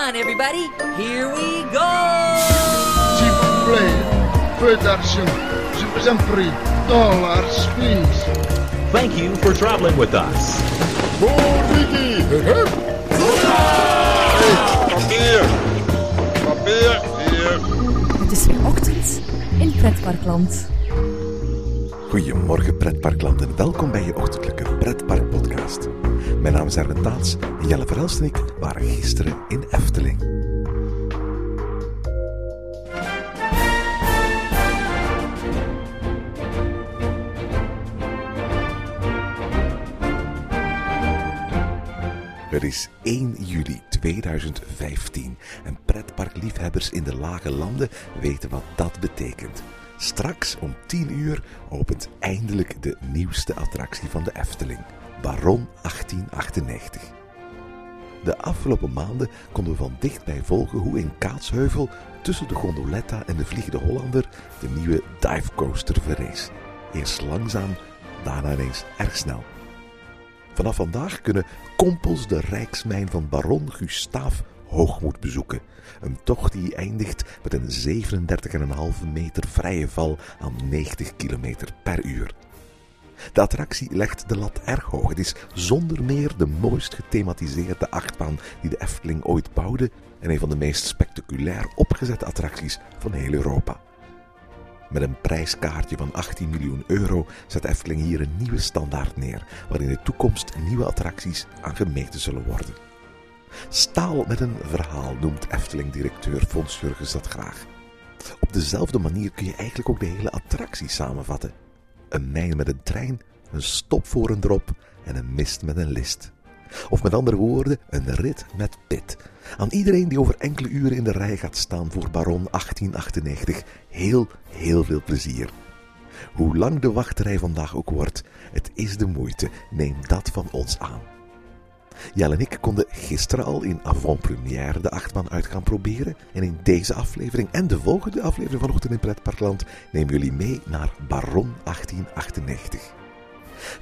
on, everybody. Here we go. S'il vous plaît, peu d'argent. Je vous en prie. Dollars, please. Thank you for traveling with us. Ricky. Papier! Papier! Hier! Het is weer ochtend in Pretparkland. Goedemorgen pretparkland en welkom bij je ochtendelijke pretparkpodcast. Mijn naam is Erwin Taats en Jelle Verhelst en ik waren gisteren in Efteling. Het is 1 juli 2015 en pretparkliefhebbers in de lage landen weten wat dat betekent. Straks om 10 uur opent eindelijk de nieuwste attractie van de Efteling, Baron 1898. De afgelopen maanden konden we van dichtbij volgen hoe in Kaatsheuvel tussen de gondoletta en de Vliegende Hollander de nieuwe divecoaster verrees. Eerst langzaam, daarna ineens erg snel. Vanaf vandaag kunnen kompels de rijksmijn van baron Gustaaf Hoogmoed bezoeken. Een tocht die eindigt met een 37,5 meter vrije val aan 90 km per uur. De attractie legt de lat erg hoog. Het is zonder meer de mooist gethematiseerde achtbaan die de Efteling ooit bouwde en een van de meest spectaculair opgezette attracties van heel Europa. Met een prijskaartje van 18 miljoen euro zet Efteling hier een nieuwe standaard neer, waar in de toekomst nieuwe attracties aan gemeten zullen worden. Staal met een verhaal noemt Efteling-directeur Fons Jurgens dat graag. Op dezelfde manier kun je eigenlijk ook de hele attractie samenvatten. Een mijn met een trein, een stop voor een drop en een mist met een list. Of met andere woorden, een rit met pit. Aan iedereen die over enkele uren in de rij gaat staan voor Baron 1898, heel, heel veel plezier. Hoe lang de wachtrij vandaag ook wordt, het is de moeite. Neem dat van ons aan. Jelle en ik konden gisteren al in avant-première de achtbaan uit gaan proberen. En in deze aflevering en de volgende aflevering vanochtend in Pretparkland nemen jullie mee naar Baron 1898.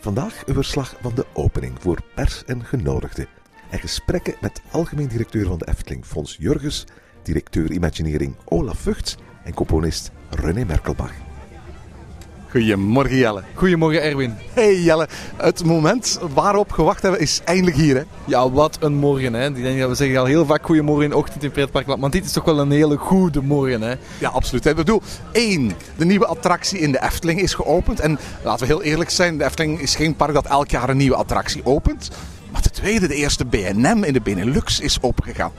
Vandaag een verslag van de opening voor pers en genodigden. En gesprekken met algemeen directeur van de Efteling Fons Jurgens, directeur Imaginering Olaf Vugts en componist René Merkelbach. Goedemorgen Jelle. Goedemorgen Erwin. Hey Jelle, het moment waarop gewacht hebben is eindelijk hier hè? Ja, wat een morgen hè. Ik denk dat we zeggen al heel vaak goedemorgen in de ochtend in Pretparkland. Maar dit is toch wel een hele goede morgen hè. Ja, absoluut. Ik bedoel, één, de nieuwe attractie in de Efteling is geopend. En laten we heel eerlijk zijn, de Efteling is geen park dat elk jaar een nieuwe attractie opent. Maar ten tweede, de eerste BNM in de Benelux is opengegaan.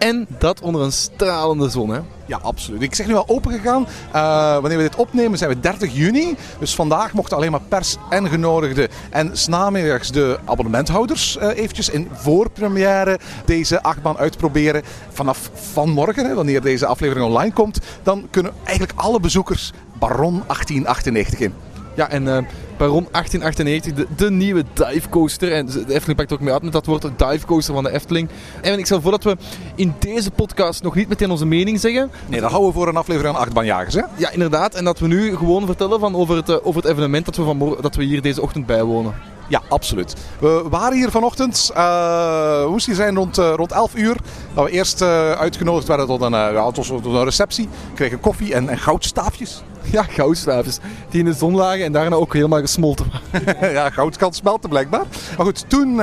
En dat onder een stralende zon hè. Ja, absoluut. Ik zeg nu al opengegaan. Uh, wanneer we dit opnemen zijn we 30 juni. Dus vandaag mochten alleen maar pers en genodigden en snamiddags de abonnementhouders uh, eventjes in voorpremière deze achtbaan uitproberen. Vanaf vanmorgen, hè, wanneer deze aflevering online komt, dan kunnen eigenlijk alle bezoekers Baron 1898 in. Ja, en uh, Baron 1898, de, de nieuwe divecoaster. En de Efteling pakt ook mee uit met dat woord, de divecoaster van de Efteling. En ik stel voor dat we in deze podcast nog niet meteen onze mening zeggen. Nee, dat houden we voor een aflevering aan Achtbaanjagers, hè? Ja, inderdaad. En dat we nu gewoon vertellen van over, het, over het evenement dat we, van dat we hier deze ochtend bijwonen. Ja, absoluut. We waren hier vanochtend, uh, moest hier zijn rond, uh, rond 11 uur. Dat we eerst uh, uitgenodigd werden tot een, ja, tot een receptie. We kregen koffie en, en goudstaafjes. Ja, goudstaafjes. Die in de zon lagen en daarna ook helemaal gesmolten waren. ja, goud kan smelten blijkbaar. Maar goed, toen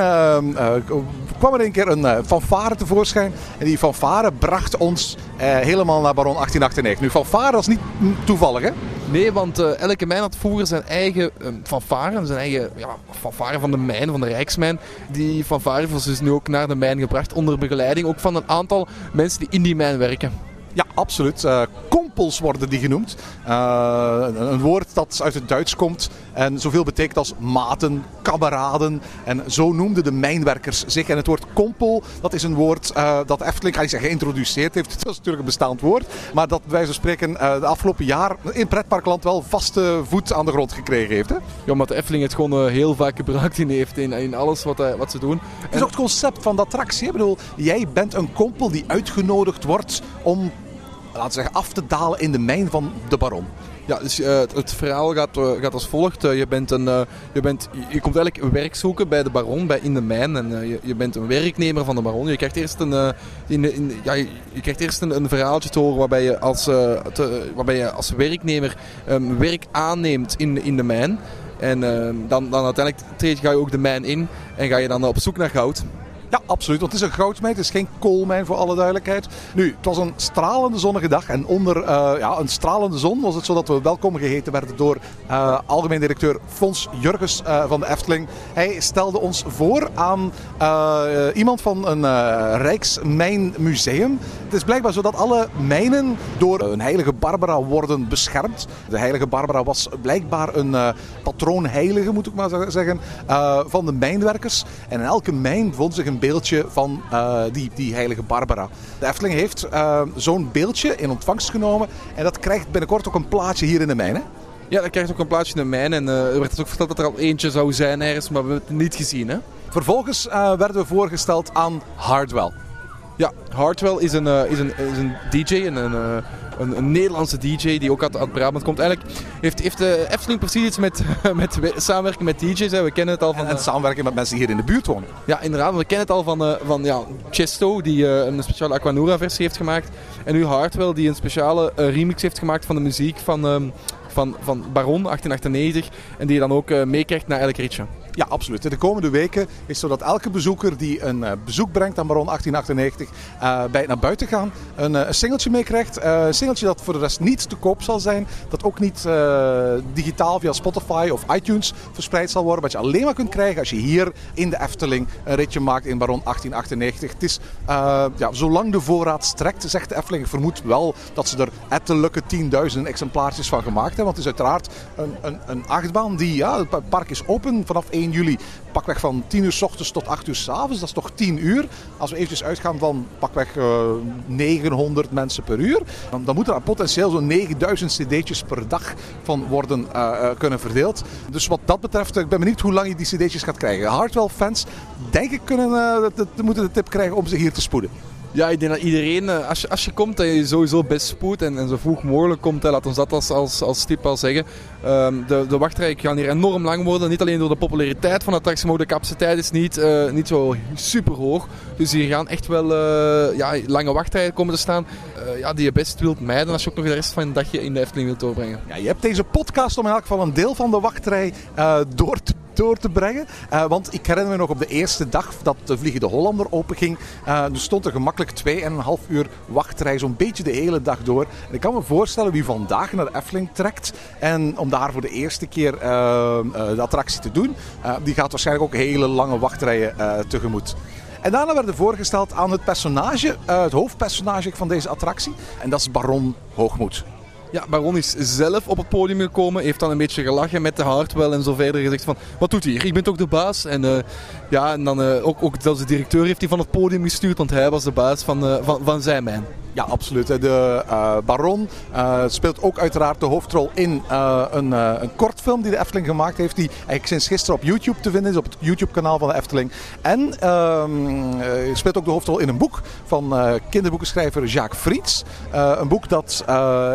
kwam er een keer een fanfare tevoorschijn. En die fanfare bracht ons helemaal naar Baron 1898. Nu, fanfare was niet toevallig, hè? Nee, want uh, elke mijn had vroeger zijn eigen um, fanfare, zijn eigen ja, fanfare van de mijn, van de Rijksmijn. Die fanfare was dus nu ook naar de mijn gebracht, onder begeleiding ook van een aantal mensen die in die mijn werken. Ja, absoluut. Uh, kompels worden die genoemd. Uh, een woord dat uit het Duits komt en zoveel betekent als maten, kameraden. En zo noemden de mijnwerkers zich. En het woord kompel, dat is een woord uh, dat Efteling ga ik zeggen, geïntroduceerd heeft. Het was natuurlijk een bestaand woord. Maar dat wij zo spreken de afgelopen jaar in pretparkland wel vaste voet aan de grond gekregen heeft. Hè? Ja, maar de Efteling het gewoon heel vaak gebruikt in heeft in, in alles wat, wat ze doen. Het is ook het concept van de attractie. Ik bedoel, jij bent een kompel die uitgenodigd wordt om laten we zeggen, af te dalen in de mijn van de baron. Ja, dus eh, het, verhaal gaat, eh, gaat als volgt. Eh, je, bent een, je, bent, je komt eigenlijk werk zoeken bij de baron, bij in de mijn. En je, je bent een werknemer van de baron. Je krijgt eerst een, in, in, ja, je, krijgt eerst een, een verhaaltje te horen waarbij je als, waarbij je als werknemer ehm, werk aanneemt in, in de mijn. En ehm, dan, dan uiteindelijk treed, ga je ook de mijn in en ga je dan op zoek naar goud. Ja, absoluut. Want het is een goudmijn. Het is geen koolmijn voor alle duidelijkheid. Nu, het was een stralende zonnige dag. En onder eh, ja, een stralende zon was het zo dat we welkom geheten werden door eh, algemeen directeur Fons Jurgens eh, van de Efteling. Hij stelde ons voor aan iemand van een Rijksmijnmuseum. Het is blijkbaar zo dat alle mijnen door een heilige Barbara worden beschermd. De heilige Barbara was blijkbaar een patroonheilige, moet ik maar zeggen, van de mijnwerkers. En in elke mijn vond zich een beeldje van eh, die, die heilige Barbara. De Efteling heeft eh, zo'n beeldje in ontvangst genomen. En dat krijgt binnenkort ook een plaatje hier in de mijn. Hè? Ja, dan krijg je ook een plaatsje in de mijn. En eh, er werd dus ook verteld dat er al eentje zou zijn ergens, maar we hebben het niet gezien. Hè? Vervolgens werden we voorgesteld aan Hardwell. Ja, Hartwell is een, is een, is een DJ, een, een, een, een Nederlandse DJ die ook uit, uit Brabant komt. Eigenlijk heeft, heeft de Efteling precies iets met, met we- samenwerken met DJ's. Hè. We kennen het al van... En, en eh, samenwerken met mensen die hier in de buurt wonen. ja, inderdaad. We kennen het al van, eh, van ja, Chesto, die eh, een speciale Aquanura versie heeft gemaakt. En nu Hartwell, die een speciale eh, remix heeft gemaakt van de muziek van, ehm, van, van Baron 1898. En die je dan ook eh, meekrijgt naar elk ritje. Ja, absoluut. De komende weken is het zo dat elke bezoeker die een eh, bezoek brengt aan Baron 1898 eh, bij het naar buiten gaan een, eh, singeltje meekrijgt. Een singeltje dat voor de rest niet te koop zal zijn. Dat ook niet digitaal via Spotify of iTunes verspreid zal worden. Wat je alleen maar kunt krijgen als je hier in de Efteling een ritje maakt in Baron 1898. Het is, ja, zolang de voorraad strekt, zegt de Efteling. Ik vermoed wel dat ze er ettelijke 10.000 exemplaartjes van gemaakt hebben. Want het is uiteraard een, een, een achtbaan die, ja, het park is open vanaf 1 juli. Pakweg van 10 uur s ochtends tot 8 uur s avonds. Dat is toch 10 uur. Als we eventjes uitgaan van pakweg eh 900 mensen per uur. Dan, dan moeten er potentieel zo'n 9000 cd'tjes per dag van worden eh, eh, kunnen verdeeld. Dus wat dat betreft, eh, ik ben benieuwd hoe lang je die cd'tjes gaat krijgen. Hardwell fans, denk ik, kunnen, eh, moeten de tip krijgen om zich hier te spoeden. Ja, ik denk dat iedereen, eh, als je, als je komt, dat je sowieso best spoedt en, en zo vroeg mogelijk komt. Hè, laat ons dat als, als, tip al zeggen. Ehm, de, de wachtrijen gaan hier enorm lang worden. Niet alleen door de populariteit van de attractie, maar ook de capaciteit is niet, eh, niet zo super hoog. Dus hier gaan echt wel eh, ja, lange wachtrijen komen te staan. ja, die je best wilt mijden als je ook nog de rest van een dagje in de Efteling wilt doorbrengen. Ja, je hebt deze podcast om in elk geval een deel van de wachtrij door, te, door te brengen. Eh, want ik herinner me nog op de eerste dag dat de Vliegende Hollander openging. eh er stond er gemakkelijk 2,5 uur wachtrij, zo'n beetje de hele dag door. En ik kan me voorstellen wie vandaag naar Efteling trekt. En om daar voor de eerste keer eh, de attractie te doen, die gaat waarschijnlijk ook hele lange wachtrijen tegemoet. En daarna werden voorgesteld aan het personage, het hoofdpersonage van deze attractie. En dat is Baron Hoogmoed. Ja, Baron is zelf op het podium gekomen, heeft dan een beetje gelachen met de Hartwell en zo verder gezegd van, wat doet hij hier? Ik ben toch de baas? En eh, ja, en dan eh, ook, ook zelfs de directeur heeft hij van het podium gestuurd, want hij was de baas van, eh, van, van zijn mijn. Ja, absoluut. De eh, Baron eh, speelt ook uiteraard de hoofdrol in een, een kortfilm die de Efteling gemaakt heeft. Die eigenlijk sinds gisteren op YouTube te vinden is, op het YouTube-kanaal van de Efteling. En ehm, eh, speelt ook de hoofdrol in een boek van kinderboekenschrijver Jacques Friets. Een boek dat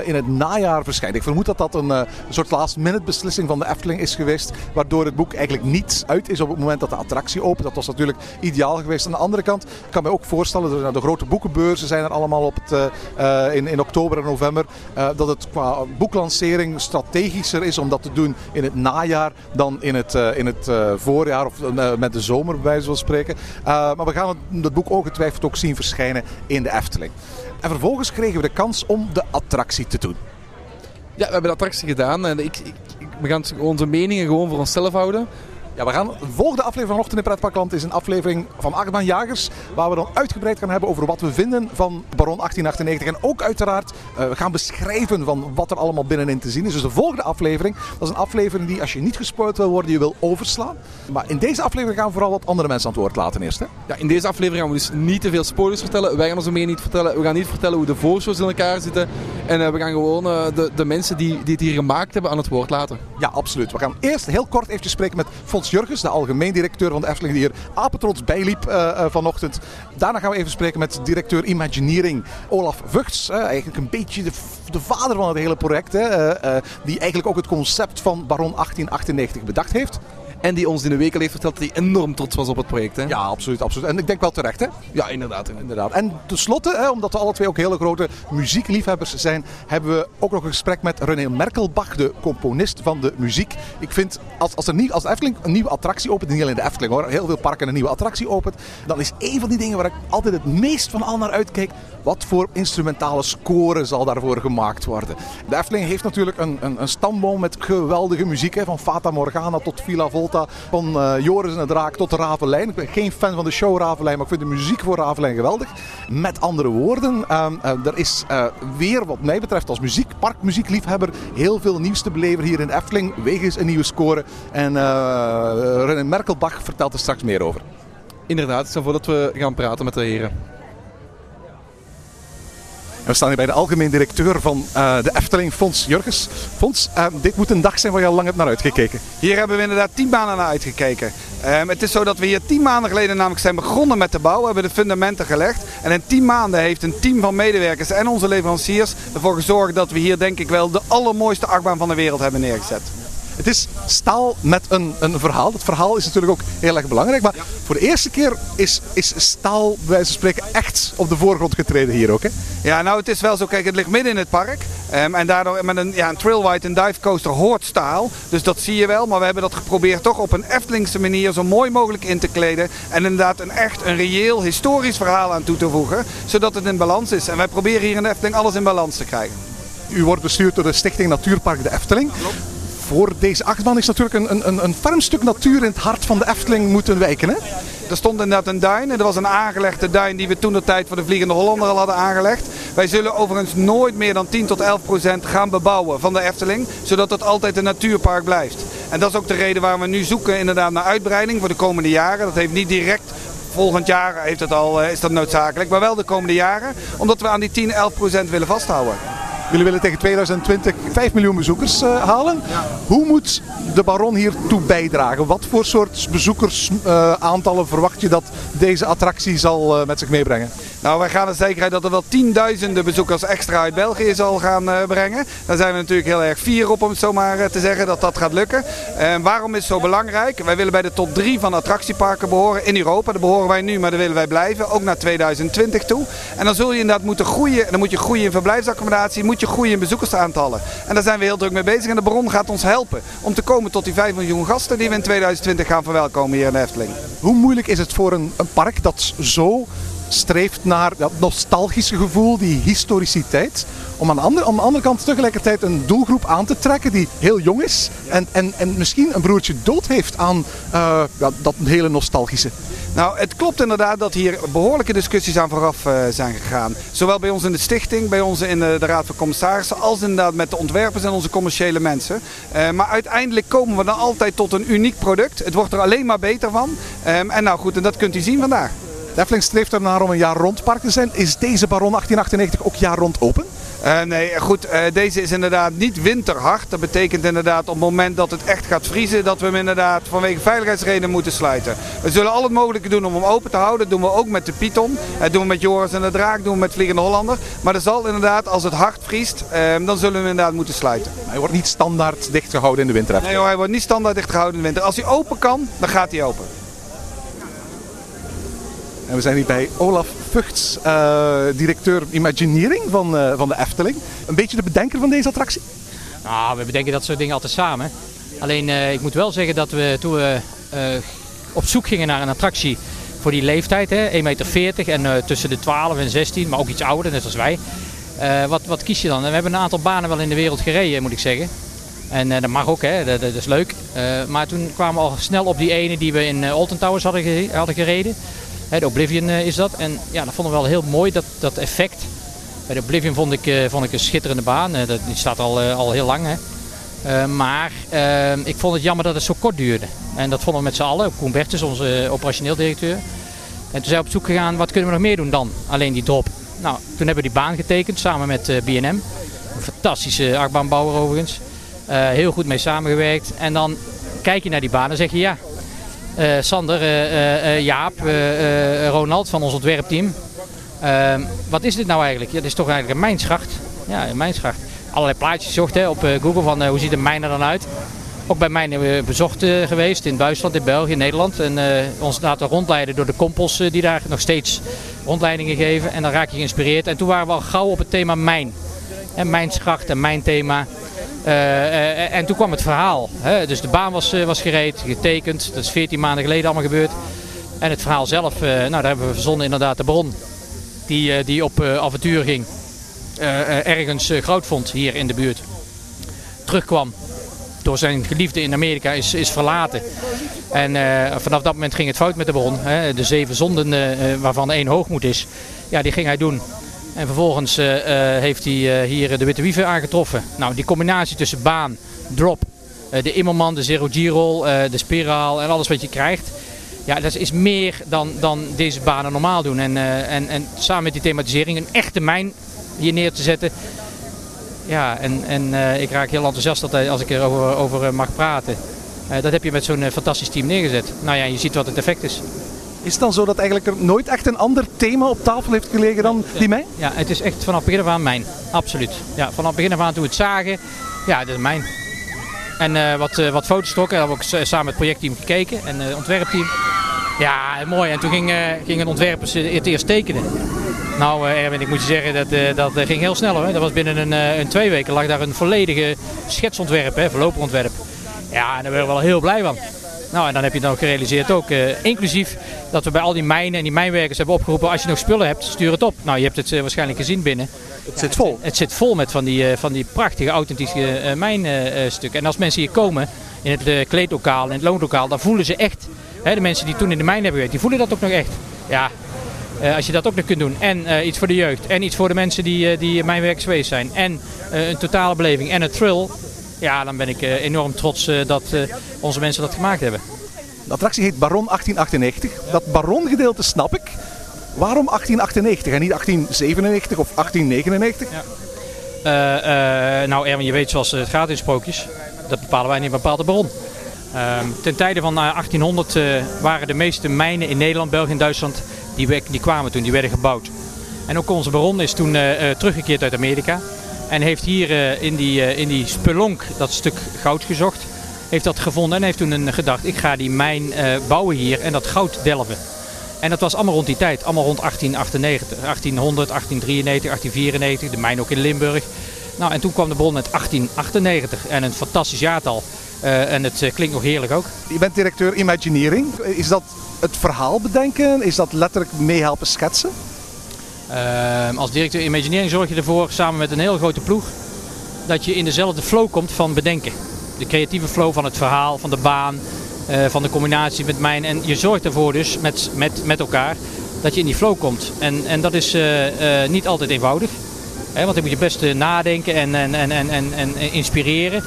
in het najaar verschijnt. Ik vermoed dat dat een, een soort last-minute beslissing van de Efteling is geweest. Waardoor het boek eigenlijk niet uit is op het moment dat de attractie opent. Dat was natuurlijk ideaal geweest. Aan de andere kant ik kan me ook voorstellen, de grote boekenbeurzen zijn er allemaal op het, eh, eh, in, in oktober en november. eh, dat het qua boeklancering strategischer is om dat te doen in het najaar dan in het, in het voorjaar of met de zomer, bij wijze van spreken. Maar we gaan het, boek ongetwijfeld ook zien verschijnen in de Efteling. En vervolgens kregen we de kans om de attractie te doen. Ja, we hebben de attractie gedaan en ik- we gaan onze meningen gewoon voor onszelf houden. Ja, we gaan de volgende aflevering vanochtend in Pretparkland is een aflevering van Achtbaan Jagers. Waar we dan uitgebreid gaan hebben over wat we vinden van Baron 1898. En ook uiteraard eh, we gaan beschrijven van wat er allemaal binnenin te zien is. Dus de volgende aflevering, dat is een aflevering die als je niet gespoord wil worden, je wil overslaan. Maar in deze aflevering gaan we vooral wat andere mensen aan het woord laten eerst. Hè? Ja, in deze aflevering gaan we dus niet te veel spoilers vertellen. Wij gaan onze mening niet vertellen. We gaan niet vertellen hoe de voorshows in elkaar zitten. En eh, we gaan gewoon eh, de, de mensen die, die het hier gemaakt hebben aan het woord laten. Ja, absoluut. We gaan eerst heel kort eventjes spreken met Fons Fons Jurgens, de algemeen directeur van de Efteling, die hier apetrots bijliep eh, eh, vanochtend. Daarna gaan we even spreken met directeur Imagineering Olaf Vugts. eh, eigenlijk een beetje de, de vader van het hele project. Hè, die eigenlijk ook het concept van Baron 1898 bedacht heeft. En die ons in de week al heeft verteld dat hij enorm trots was op het project. Hè? Ja, absoluut, absoluut. En ik denk wel terecht, hè? ja inderdaad. Inderdaad. En tenslotte, hè, omdat we alle twee ook hele grote muziekliefhebbers zijn, hebben we ook nog een gesprek met René Merkelbach, de componist van de muziek. Ik vind, als, als, er nieuw, als de Efteling een nieuwe attractie opent, niet alleen de Efteling hoor, heel veel parken een nieuwe attractie opent, dan is een van die dingen waar ik altijd het meest van al naar uitkijk, wat voor instrumentale score zal daarvoor gemaakt worden. De Efteling heeft natuurlijk een, een, een stamboom met geweldige muziek, hè, van Fata Morgana tot Villa Volta, van eh, Joris en de Draak tot Ravelijn. Ik ben geen fan van de show Ravelijn, maar ik vind de muziek voor Ravelijn geweldig. Met andere woorden, ehm, eh, er is eh, weer wat mij betreft als muziek, parkmuziekliefhebber heel veel nieuws te beleven hier in de Efteling, wegens een nieuwe score. En René Merkelbach vertelt er straks meer over. Inderdaad, stel voor dat we gaan praten met de heren. We staan hier bij de algemeen directeur van eh, de Efteling, Fons Jurgens. Fons, eh, dit moet een dag zijn waar je al lang hebt naar uitgekeken. Hier hebben we inderdaad tien maanden naar uitgekeken. Ehm, het is zo dat we hier tien maanden geleden namelijk zijn begonnen met de bouw. We hebben de fundamenten gelegd. En in tien maanden heeft een team van medewerkers en onze leveranciers ervoor gezorgd dat we hier denk ik wel de allermooiste achtbaan van de wereld hebben neergezet. Het is staal met een, een verhaal. Dat verhaal is natuurlijk ook heel erg belangrijk. Maar voor de eerste keer is, is staal, bij wijze van spreken, echt op de voorgrond getreden hier ook. Hè? Ja, nou het is wel zo, kijk het ligt midden in het park. Ehm, en daardoor met een, ja, een trailride, een dive coaster hoort staal. Dus dat zie je wel. Maar we hebben dat geprobeerd toch op een Eftelingse manier zo mooi mogelijk in te kleden. En inderdaad een echt een reëel historisch verhaal aan toe te voegen. Zodat het in balans is. En wij proberen hier in de Efteling alles in balans te krijgen. U wordt bestuurd door de Stichting Natuurpark de Efteling. Voor deze achtbaan is natuurlijk een, een, een stuk natuur in het hart van de Efteling moeten wijken. Hè? Er stond inderdaad een duin. En er was een aangelegde duin die we toen de tijd voor de Vliegende Hollander al hadden aangelegd. Wij zullen overigens nooit meer dan 10 tot 11 procent gaan bebouwen van de Efteling. Zodat het altijd een natuurpark blijft. En dat is ook de reden waarom we nu zoeken inderdaad naar uitbreiding voor de komende jaren. Dat heeft niet direct volgend jaar heeft het al, eh, is dat noodzakelijk. Maar wel de komende jaren. Omdat we aan die 10, 11 procent willen vasthouden. Jullie willen tegen 2020 5 miljoen bezoekers eh, halen. Hoe moet de Baron hiertoe bijdragen? Wat voor soort bezoekersaantallen verwacht je dat deze attractie zal eh, met zich meebrengen? Nou, wij gaan er zeker uit dat er wel tienduizenden bezoekers extra uit België zal gaan eh, brengen. Daar zijn we natuurlijk heel erg fier op om het zo maar eh, te zeggen dat dat gaat lukken. En waarom is het zo belangrijk? Wij willen bij de top 3 van attractieparken behoren in Europa. Daar behoren wij nu, maar daar willen wij blijven. Ook naar 2020 toe. En dan zul je inderdaad moeten groeien. Dan moet je groeien in verblijfsaccommodatie. Moet je groeien in bezoekersaantallen. En daar zijn we heel druk mee bezig. En de Baron gaat ons helpen om te komen tot die 5 miljoen gasten die we in 2020 gaan verwelkomen hier in de Efteling. Hoe moeilijk is het voor een, een park dat zo streeft naar dat nostalgische gevoel, die historiciteit. Om aan, de andere, aan de andere kant tegelijkertijd een doelgroep aan te trekken die heel jong is. En, en, en misschien een broertje dood heeft aan ja, dat hele nostalgische. Nou, het klopt inderdaad dat hier behoorlijke discussies aan vooraf uh, zijn gegaan. Zowel bij ons in de stichting, bij ons in de, de Raad van Commissarissen, als inderdaad met de ontwerpers en onze commerciële mensen. Maar uiteindelijk komen we dan altijd tot een uniek product. Het wordt er alleen maar beter van. Um, en nou goed, en dat kunt u zien vandaag. De Efteling streeft ernaar om een jaar rond park te zijn. Is deze Baron 1898 ook jaar rond open? Uh, nee, goed. Uh, deze is inderdaad niet winterhard. Dat betekent inderdaad op het moment dat het echt gaat vriezen, dat we hem inderdaad vanwege veiligheidsredenen moeten sluiten. We zullen al het mogelijke doen om hem open te houden. Dat doen we ook met de Python. Dat doen we met Joris en de Draak. doen we met Vliegende Hollander. Maar er zal inderdaad, als het hard vriest, uh, dan zullen we hem inderdaad moeten sluiten. Hij wordt niet standaard dichtgehouden in de winter? Nee hij wordt niet standaard dichtgehouden in de winter. Als hij open kan, dan gaat hij open. En we zijn hier bij Olaf Vugts, uh, directeur Imagineering van, uh, van de Efteling. Een beetje de bedenker van deze attractie? Nou, we bedenken dat soort dingen altijd samen. Alleen uh, ik moet wel zeggen dat we toen we op zoek gingen naar een attractie voor die leeftijd, 1,40 meter en tussen de 12 en 16, maar ook iets ouder, net als wij. wat, wat kies je dan? We hebben een aantal banen wel in de wereld gereden, moet ik zeggen. En dat mag ook, hè? Dat, is leuk. maar toen kwamen we al snel op die ene die we in Alton Towers hadden, hadden gereden. De Oblivion is dat. En ja, dat vonden we wel heel mooi, dat, dat effect. Bij de Oblivion vond ik, uh, vond ik een schitterende baan. Uh, dat, die staat al, al heel lang. Hè. maar ik vond het jammer dat het zo kort duurde. En dat vonden we met z'n allen. Koen Bertens, onze operationeel directeur. En toen zijn we op zoek gegaan, wat kunnen we nog meer doen dan? Alleen die drop. Nou, toen hebben we die baan getekend samen met B&M. Een fantastische achtbaanbouwer overigens. heel goed mee samengewerkt. En dan kijk je naar die baan en zeg je ja, eh, Sander, eh, eh, eh, Jaap, eh, eh, Ronald van ons ontwerpteam. Ehm, wat is dit nou eigenlijk? Ja, dit is toch eigenlijk een mijnschacht. Ja, een mijnschacht. Allerlei plaatjes gezocht hè, op Google van hoe ziet een mijn er dan uit. Ook bij we bezocht geweest in Duitsland, in België, in Nederland. En ons laten rondleiden door de kompels die daar nog steeds rondleidingen geven. En dan raak je geïnspireerd. En toen waren we al gauw op het thema mijn. En mijnschacht en mijn thema. Eh, eh, en toen kwam het verhaal. Hè? Dus de baan was, eh, was gereed, getekend. Dat is 14 maanden geleden allemaal gebeurd. En het verhaal zelf, nou daar hebben we verzonnen inderdaad de bron. Die, die op avontuur ging. Ergens groot vond hier in de buurt. Terugkwam. Door zijn geliefde in Amerika is, is verlaten. En vanaf dat moment ging het fout met de bron. Hè? De zeven zonden waarvan één hoogmoed is. Ja, die ging hij doen. En vervolgens eh, eh, heeft hij eh, hier de witte wieven aangetroffen. Nou, die combinatie tussen baan, drop, de immelman, de zero G-roll, de spiraal en alles wat je krijgt. Ja, dat is meer dan, dan deze banen normaal doen. En, en, en samen met die thematisering een echte mijn hier neer te zetten. Ja, en, en ik raak heel enthousiast altijd als ik erover over, mag praten. Dat heb je met zo'n fantastisch team neergezet. Nou ja, je ziet wat het effect is. Is het dan zo dat eigenlijk er nooit echt een ander thema op tafel heeft gelegen dan die mijn? Ja, het is echt vanaf begin af aan mijn. Absoluut. Ja, vanaf begin af aan toen we het zagen, ja, dat is mijn. En eh, wat, eh, wat foto's trokken, hebben we ook samen met het projectteam gekeken en eh, het ontwerpteam. Ja, mooi. En toen gingen gingen ontwerpers het eerst tekenen. Nou, Erwin, ik moet je zeggen, dat, dat ging heel snel hoor. Dat was binnen een, een twee weken lag daar een volledige schetsontwerp, hè, voorloperontwerp. Ja, en daar werden we wel heel blij van. Nou, en dan heb je het ook gerealiseerd ook. eh, inclusief dat we bij al die mijnen en die mijnwerkers hebben opgeroepen... als je nog spullen hebt, stuur het op. Nou, je hebt het eh, waarschijnlijk gezien binnen. Het zit vol. Het zit vol met van die, eh, van die prachtige, authentieke mijnstukken. En als mensen hier komen, in het kleedlokaal, in het loonlokaal... dan voelen ze echt, hè, de mensen die toen in de mijn hebben gewerkt... die voelen dat ook nog echt. Ja, als je dat ook nog kunt doen. En iets voor de jeugd. En iets voor de mensen die, eh, die mijnwerkers geweest zijn. En een totale beleving en een thrill. Ja, dan ben ik eh, enorm trots eh, dat eh, onze mensen dat gemaakt hebben. De attractie heet Baron 1898. Dat barongedeelte snap ik. Waarom 1898 en niet 1897 of 1899? Eh, eh, nou Erwin, je weet zoals het gaat in sprookjes. Dat bepalen wij niet, bepaalt de bron. Ehm, ten tijde van eh, 1800 eh, waren de meeste mijnen in Nederland, België en Duitsland, die, die kwamen toen, die werden gebouwd. En ook onze baron is toen teruggekeerd uit Amerika. En heeft hier eh, in, die, eh, in die spelonk dat stuk goud gezocht. Heeft dat gevonden en heeft toen een gedacht, ik ga die mijn eh, bouwen hier en dat goud delven. En dat was allemaal rond die tijd, allemaal rond 1898, 1800, 1893, 1894, de mijn ook in Limburg. Nou, en toen kwam de bron met 1898 en een fantastisch jaartal. En het klinkt nog heerlijk ook. Je bent directeur Imagineering. Is dat het verhaal bedenken? Is dat letterlijk meehelpen schetsen? Ehm, als directeur Imagineering zorg je ervoor, samen met een heel grote ploeg, dat je in dezelfde flow komt van bedenken. De creatieve flow van het verhaal, van de baan, eh, van de combinatie met mijn. En je zorgt ervoor dus met, met, met elkaar dat je in die flow komt. En, en dat is eh, eh, niet altijd eenvoudig. Hè, want dan moet je best nadenken en, en, en, en, en, en inspireren.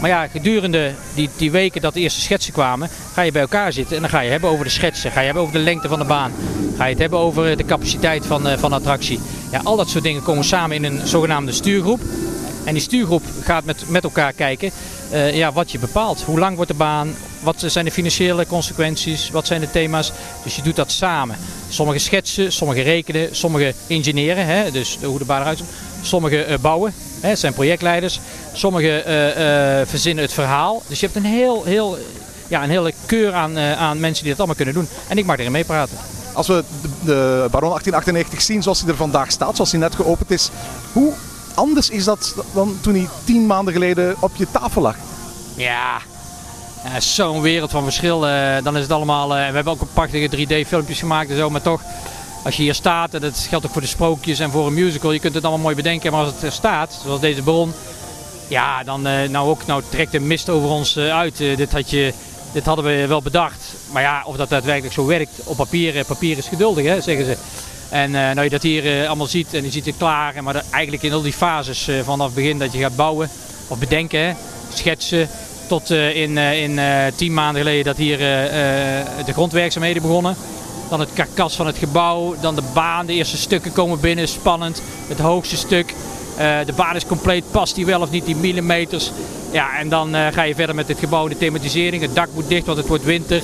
Maar ja, gedurende die, die weken dat de eerste schetsen kwamen, ga je bij elkaar zitten en dan ga je hebben over de schetsen. Ga je hebben over de lengte van de baan. Ga je het hebben over de capaciteit van, eh, van de attractie. Ja, al dat soort dingen komen samen in een zogenaamde stuurgroep. En die stuurgroep gaat met, met elkaar kijken eh, ja, wat je bepaalt. Hoe lang wordt de baan? Wat zijn de financiële consequenties? Wat zijn de thema's? Dus je doet dat samen. Sommige schetsen, sommige rekenen, sommige engineeren, hè, dus hoe de baan eruit ziet. Sommige eh, bouwen, hè, het zijn projectleiders. Sommige eh, eh, verzinnen het verhaal. Dus je hebt een, heel, heel, ja, een hele keur aan, eh, aan mensen die dat allemaal kunnen doen. En ik mag erin meepraten. Als we de, de Baron 1898 zien zoals hij er vandaag staat, zoals hij net geopend is, hoe anders is dat dan toen hij tien maanden geleden op je tafel lag? Ja, zo'n wereld van verschil. dan is het allemaal. we hebben ook een prachtige 3D-filmpjes gemaakt en zo, maar toch. Als je hier staat, en dat geldt ook voor de sprookjes en voor een musical, je kunt het allemaal mooi bedenken, maar als het er staat, zoals deze bron, ja, dan eh, nou ook, nou trekt de mist over ons eh, uit. Eh, dit, had je, dit hadden we wel bedacht, maar ja, of dat daadwerkelijk zo werkt op papier, papier is geduldig, hè, zeggen ze. En eh, nou je dat hier allemaal ziet en je ziet het klaar, maar eigenlijk in al die fases vanaf het begin dat je gaat bouwen of bedenken, schetsen, tot in, in tien maanden geleden dat hier de grondwerkzaamheden begonnen. Dan het karkas van het gebouw, dan de baan, de eerste stukken komen binnen, spannend. Het hoogste stuk, eh, de baan is compleet, past die wel of niet, die millimeters. Ja, en dan eh, ga je verder met het gebouw, de thematisering. Het dak moet dicht, want het wordt winter.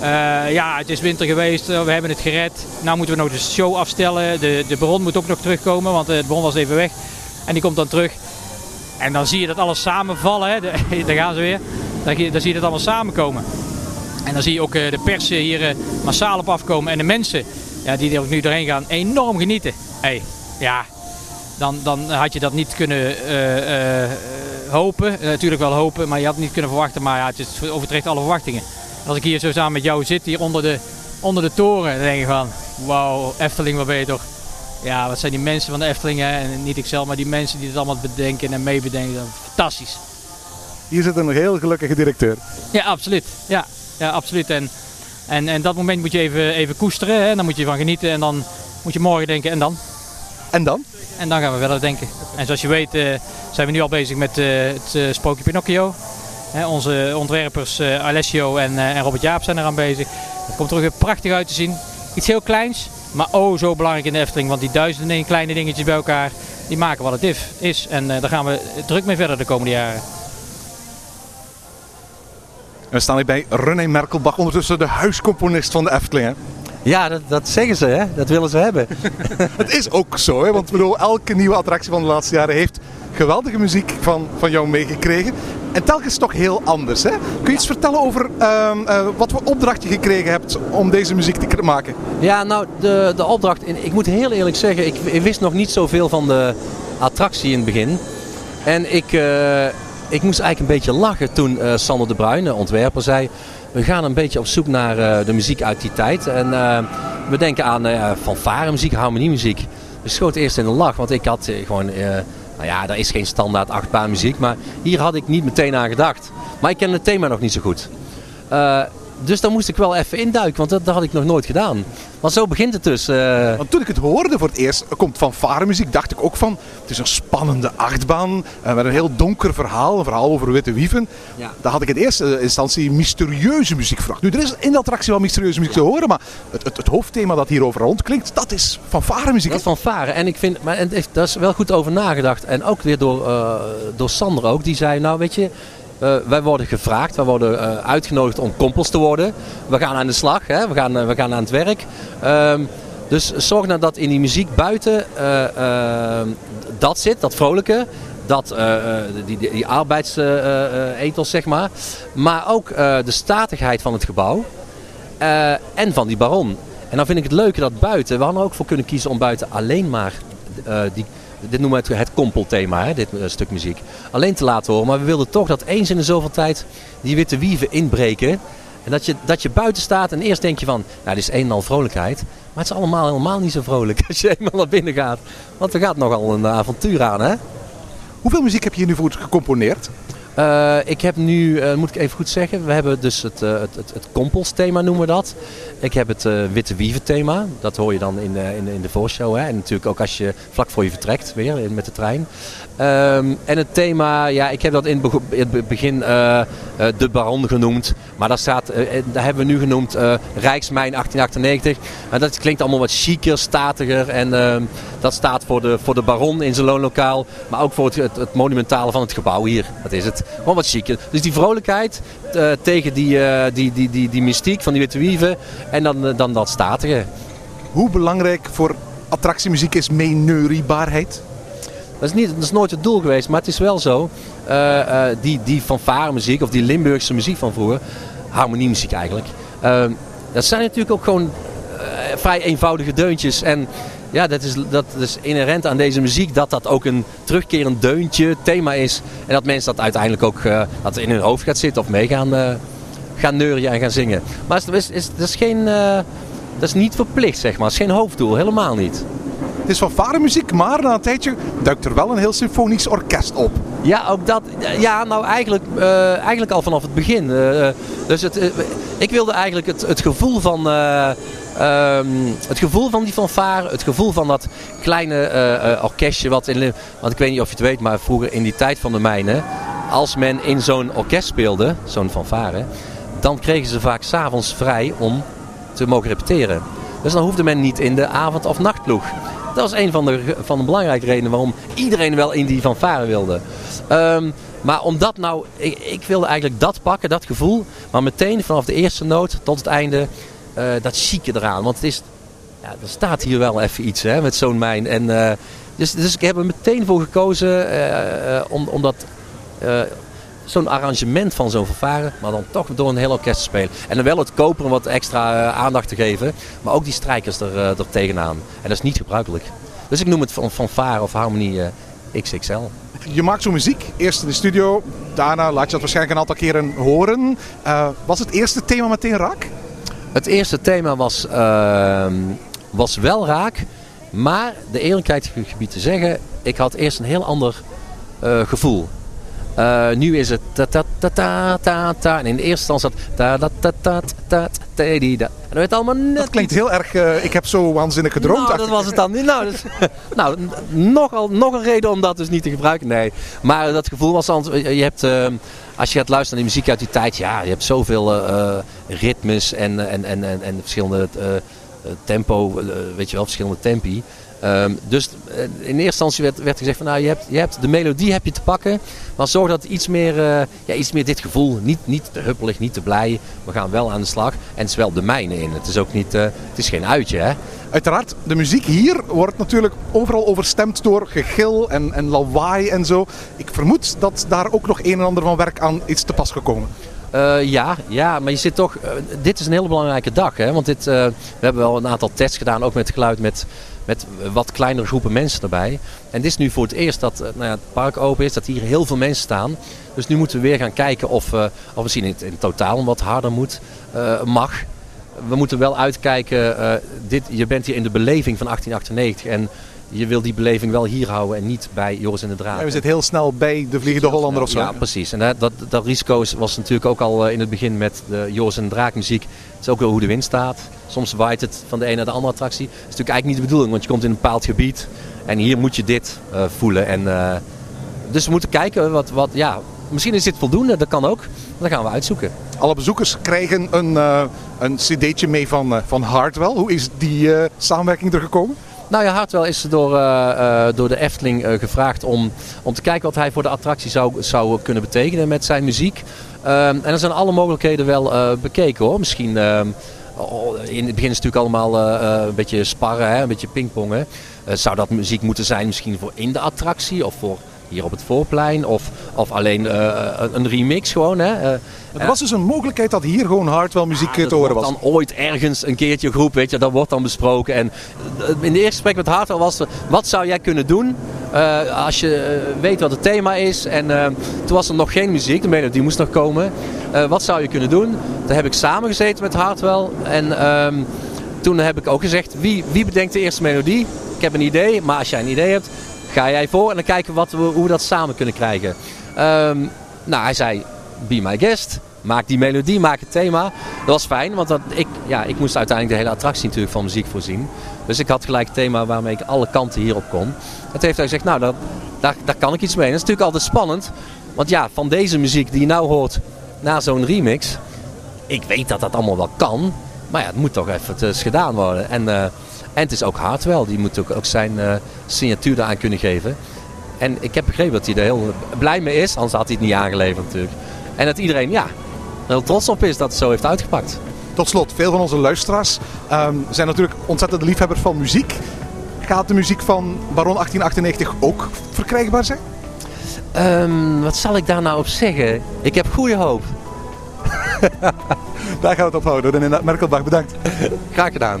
Eh, ja, het is winter geweest, we hebben het gered. Nou moeten we nog de show afstellen. De, de bron moet ook nog terugkomen, want de bron was even weg. En die komt dan terug. En dan zie je dat alles samenvallen. Hè. Daar gaan ze weer. Dan, dan zie je dat allemaal samenkomen. En dan zie je ook de pers hier massaal op afkomen. En de mensen ja, die er nu doorheen gaan, enorm genieten. Hey, ja, dan, dan had je dat niet kunnen uh, uh, hopen. natuurlijk wel hopen, maar je had het niet kunnen verwachten. Maar ja, het is, overtreft alle verwachtingen. Als ik hier zo samen met jou zit, hier onder de, onder de toren, dan denk ik van... Wauw, Efteling, wat ben je toch... Ja, wat zijn die mensen van de Efteling, hè? en niet ikzelf, maar die mensen die het allemaal bedenken en meebedenken. Fantastisch. Hier zit een heel gelukkige directeur. Ja, absoluut. Ja, ja absoluut. En, en, en dat moment moet je even, even koesteren, hè? dan moet je van genieten en dan moet je morgen denken en dan? En dan? En dan gaan we verder denken. En zoals je weet uh, zijn we nu al bezig met uh, het uh, Sprookje Pinocchio. onze ontwerpers Alessio en, en, Robert Jaap zijn eraan bezig. Het komt er ook weer prachtig uit te zien. Iets heel kleins, maar oh zo belangrijk in de Efteling. Want die duizenden kleine dingetjes bij elkaar, die maken wat het is. En daar gaan we druk mee verder de komende jaren. We staan hier bij René Merkelbach, ondertussen de huiscomponist van de Efteling. Hè? Ja, dat, dat zeggen ze, hè? dat willen ze hebben. het is ook zo, hè? want bedoel, elke nieuwe attractie van de laatste jaren heeft geweldige muziek van, van jou meegekregen. En telkens toch heel anders. Hè? Kun je iets vertellen over uh, uh, wat voor opdracht je gekregen hebt om deze muziek te maken? Ja, nou, de, de opdracht, ik moet heel eerlijk zeggen, ik, ik wist nog niet zoveel van de attractie in het begin. En ik, uh, ik moest eigenlijk een beetje lachen toen Sander de Bruin, de ontwerper, zei we gaan een beetje op zoek naar uh, de muziek uit die tijd. En uh, we denken aan uh, fanfare-muziek, harmoniemuziek. Dus schoot eerst in de lach, want ik had gewoon... nou ja, er is geen standaard achtbaanmuziek, maar hier had ik niet meteen aan gedacht. Maar ik ken het thema nog niet zo goed. Dus daar moest ik wel even induiken, want dat, dat had ik nog nooit gedaan. Maar zo begint het dus. Uh... Want toen ik het hoorde voor het eerst, komt van muziek, dacht ik ook van... Het is een spannende achtbaan uh, met een heel donker verhaal. Een verhaal over witte wieven. Ja. Daar had ik in eerste instantie mysterieuze muziek verwacht. Nu, er is in de attractie wel mysterieuze muziek te horen. Maar het, het, het, hoofdthema dat hier over rondklinkt, dat is van muziek. Dat is van Varen. En ik vind, maar en, daar is wel goed over nagedacht. En ook weer door, uh, door Sander ook. Die zei, nou weet je... Uh, wij worden gevraagd, wij worden uh, uitgenodigd om kompels te worden. We gaan aan de slag, hè? We, gaan, uh, we gaan aan het werk. Um, dus zorg nou dat in die muziek buiten ehm, dat zit, dat vrolijke. Dat, die, die, die zeg maar. Maar ook de statigheid van het gebouw. en van die baron. En dan vind ik het leuke dat buiten, we hadden er ook voor kunnen kiezen om buiten alleen maar die dit noemen we het, het kompelthema, hè, dit uh, stuk muziek. Alleen te laten horen. Maar we wilden toch dat eens in de zoveel tijd die witte wieven inbreken. En dat je, dat je buiten staat en eerst denk je van, nou dit is een en al vrolijkheid. Maar het is allemaal helemaal niet zo vrolijk als je eenmaal naar binnen gaat. Want er gaat nogal een avontuur aan hè. Hoeveel muziek heb je hier nu voor gecomponeerd? Uh, ik heb nu, uh, moet ik even goed zeggen, we hebben dus het, uh, het, het, het kompelsthema noemen we dat. Ik heb het Witte Wieven thema, dat hoor je dan in, in, in de voorshow. Hè? En natuurlijk ook als je vlak voor je vertrekt weer met de trein. Um, en het thema, ja, ik heb dat in het begin de Baron genoemd. Maar dat, staat, dat hebben we nu genoemd Rijksmijn 1898. En dat klinkt allemaal wat chiquer, statiger. En ehm, dat staat voor de, voor de Baron in zijn loonlokaal. Maar ook voor het, het, het, monumentale van het gebouw hier. Dat is het. Gewoon wat chiquer. Dus die vrolijkheid tegen die, die, die, die, die mystiek van die witte wieven. En dan, dan dat statige. Hoe belangrijk voor attractiemuziek is meeneuriebaarheid? Dat is, niet, dat is nooit het doel geweest, maar het is wel zo. Die, die muziek of die Limburgse muziek van vroeger, harmoniemuziek eigenlijk. Uh, dat zijn natuurlijk ook gewoon vrij eenvoudige deuntjes. En ja, dat is, dat is inherent aan deze muziek dat dat ook een terugkerend deuntje, thema is. En dat mensen dat uiteindelijk ook dat in hun hoofd gaat zitten of mee gaan, gaan neurien en gaan zingen. Maar is, is, dat, is geen, dat is niet verplicht, zeg maar. Het is geen hoofddoel, helemaal niet. Het is van muziek, maar na een tijdje duikt er wel een heel symfonisch orkest op. Ja, ook dat. Ja, nou eigenlijk, uh, eigenlijk al vanaf het begin. Uh, dus het, ik wilde eigenlijk het, het gevoel van. Um, het gevoel van die fanfare, het gevoel van dat kleine orkestje wat in... Want ik weet niet of je het weet, maar vroeger in die tijd van de mijnen... Als men in zo'n orkest speelde, zo'n fanfare... Dan kregen ze vaak s'avonds vrij om te mogen repeteren. Dus dan hoefde men niet in de avond- of nachtploeg. Dat was een van de, van de belangrijke redenen waarom iedereen wel in die fanfare wilde. Um, Maar omdat nou, ik, wilde eigenlijk dat pakken, dat gevoel. Maar meteen vanaf de eerste noot tot het einde, eh, dat chique eraan. Want het is, ja, er staat hier wel even iets hè, met zo'n mijn. En, eh, dus, dus ik heb er meteen voor gekozen eh, om, om dat... Zo'n arrangement van zo'n vervaren, maar dan toch door een heel orkest te spelen. En dan wel het koperen wat extra eh, aandacht te geven, maar ook die strijkers er, eh, er tegenaan. En dat is niet gebruikelijk. Dus ik noem het van fanfare of harmonie eh, XXL. Je maakt zo muziek, eerst in de studio, daarna laat je dat waarschijnlijk een aantal keren horen. Was het eerste thema meteen raak? Het eerste thema was, ehm, was wel raak. Maar de eerlijkheid gebied te zeggen, ik had eerst een heel ander gevoel. Eh, nu is het ta ta ta ta ta ta. En in de eerste instantie zat ta ta ta ta. En dat werd allemaal net Dat klinkt heel erg, eh, ik heb zo waanzinnig gedroomd. nou, dat was het dan niet. Nou, dus, nou nogal, nog een reden om dat dus niet te gebruiken. Nee. Maar dat gevoel was dan. Je hebt, eh, als je gaat luisteren naar de muziek uit die tijd. Ja, je hebt zoveel eh, ritmes en, en, en, en, en verschillende tempo. weet je wel, verschillende tempi. Ehm, dus eh, in eerste instantie werd, werd gezegd van nou je hebt, je hebt de melodie heb je te pakken. Maar zorg dat iets meer, eh, ja, iets meer dit gevoel. Niet, niet te huppelig, niet te blij. We gaan wel aan de slag. En het is wel de mijne in. Het is ook niet, eh, het is geen uitje hè. Uiteraard, de muziek hier wordt natuurlijk overal overstemd door gegil en, en lawaai en zo. Ik vermoed dat daar ook nog een en ander van werk aan is te pas gekomen. Ja, ja, maar je zit toch. dit is een hele belangrijke dag, hè? Want dit, we hebben wel een aantal tests gedaan, ook met geluid, met, met wat kleinere groepen mensen erbij. En dit is nu voor het eerst dat eh, nou ja, het park open is, dat hier heel veel mensen staan. Dus nu moeten we weer gaan kijken of, eh, of misschien in, in totaal wat harder moet, eh, mag. We moeten wel uitkijken, dit, je bent hier in de beleving van 1898 en je wil die beleving wel hier houden en niet bij Joris en de Draak. Ja, we zitten heel snel bij de Vliegende Hollander of zo. Ja, precies. En dat, dat, dat risico is- was natuurlijk ook al eh, in het begin met de Joris en de Draak muziek. Het is ook wel hoe de wind staat. Soms waait het van de ene naar de andere attractie. Dat is natuurlijk eigenlijk niet de bedoeling, want je komt in een bepaald gebied. En hier moet je dit eh, voelen. En, eh, dus we moeten kijken wat, wat, ja, misschien is dit voldoende, dat kan ook. Dat gaan we uitzoeken. Alle bezoekers krijgen een, een cd'tje mee van, van Hardwell. Hoe is die samenwerking er gekomen? Nou ja, Hartwell is door, eh, eh, door de Efteling eh, gevraagd om, om te kijken wat hij voor de attractie zou, zou kunnen betekenen met zijn muziek. Ehm, en er zijn alle mogelijkheden wel bekeken hoor. Misschien ehm, oh, in het begin is het natuurlijk allemaal een beetje sparren, hè, een beetje pingpongen. Zou dat muziek moeten zijn misschien voor in de attractie of voor hier op het voorplein of, of alleen eh, een- een remix gewoon. Hè? Eh, Er was dus een mogelijkheid dat hier gewoon Hardwell muziek eh, te horen was. dan ooit ergens een keertje groep, weet je, dat wordt dan besproken. En eh, in de eerste gesprek met Hartwell was er, wat zou jij kunnen doen eh, als je eh, weet wat het thema is. En eh, toen was er nog geen muziek, de melodie moest nog komen. Eh, wat zou je kunnen doen? Daar heb ik samengezeten met Hartwell. En ehm, toen heb ik ook gezegd, wie, wie bedenkt de eerste melodie? Ik heb een idee, maar als jij een idee hebt, ga jij voor en dan kijken wat we, hoe we dat samen kunnen krijgen. Ehm, nou, hij zei, be my guest. Maak die melodie, maak het thema. Dat was fijn, want dat, ik, ja, ik moest uiteindelijk de hele attractie natuurlijk van muziek voorzien. Dus ik had gelijk het thema waarmee ik alle kanten hierop kon. Het heeft hij gezegd, nou, daar, daar, kan ik iets mee. Dat is natuurlijk altijd spannend. Want ja, van deze muziek die je nou hoort na zo'n remix. Ik weet dat dat allemaal wel kan. Maar ja, het moet toch even gedaan worden. En, eh, en het is ook Hartwell. Die moet ook, ook zijn eh, signatuur eraan kunnen geven. En ik heb begrepen dat hij er heel blij mee is. Anders had hij het niet aangeleverd natuurlijk. En dat iedereen, ja, er heel trots op is dat het zo heeft uitgepakt. Tot slot, veel van onze luisteraars ehm, zijn natuurlijk ontzettende liefhebbers van muziek. Gaat de muziek van Baron 1898 ook verkrijgbaar zijn? Ehm, wat zal ik daar nou op zeggen? Ik heb goede hoop. Daar gaan we het op houden. René Merkelbach, bedankt. Graag gedaan.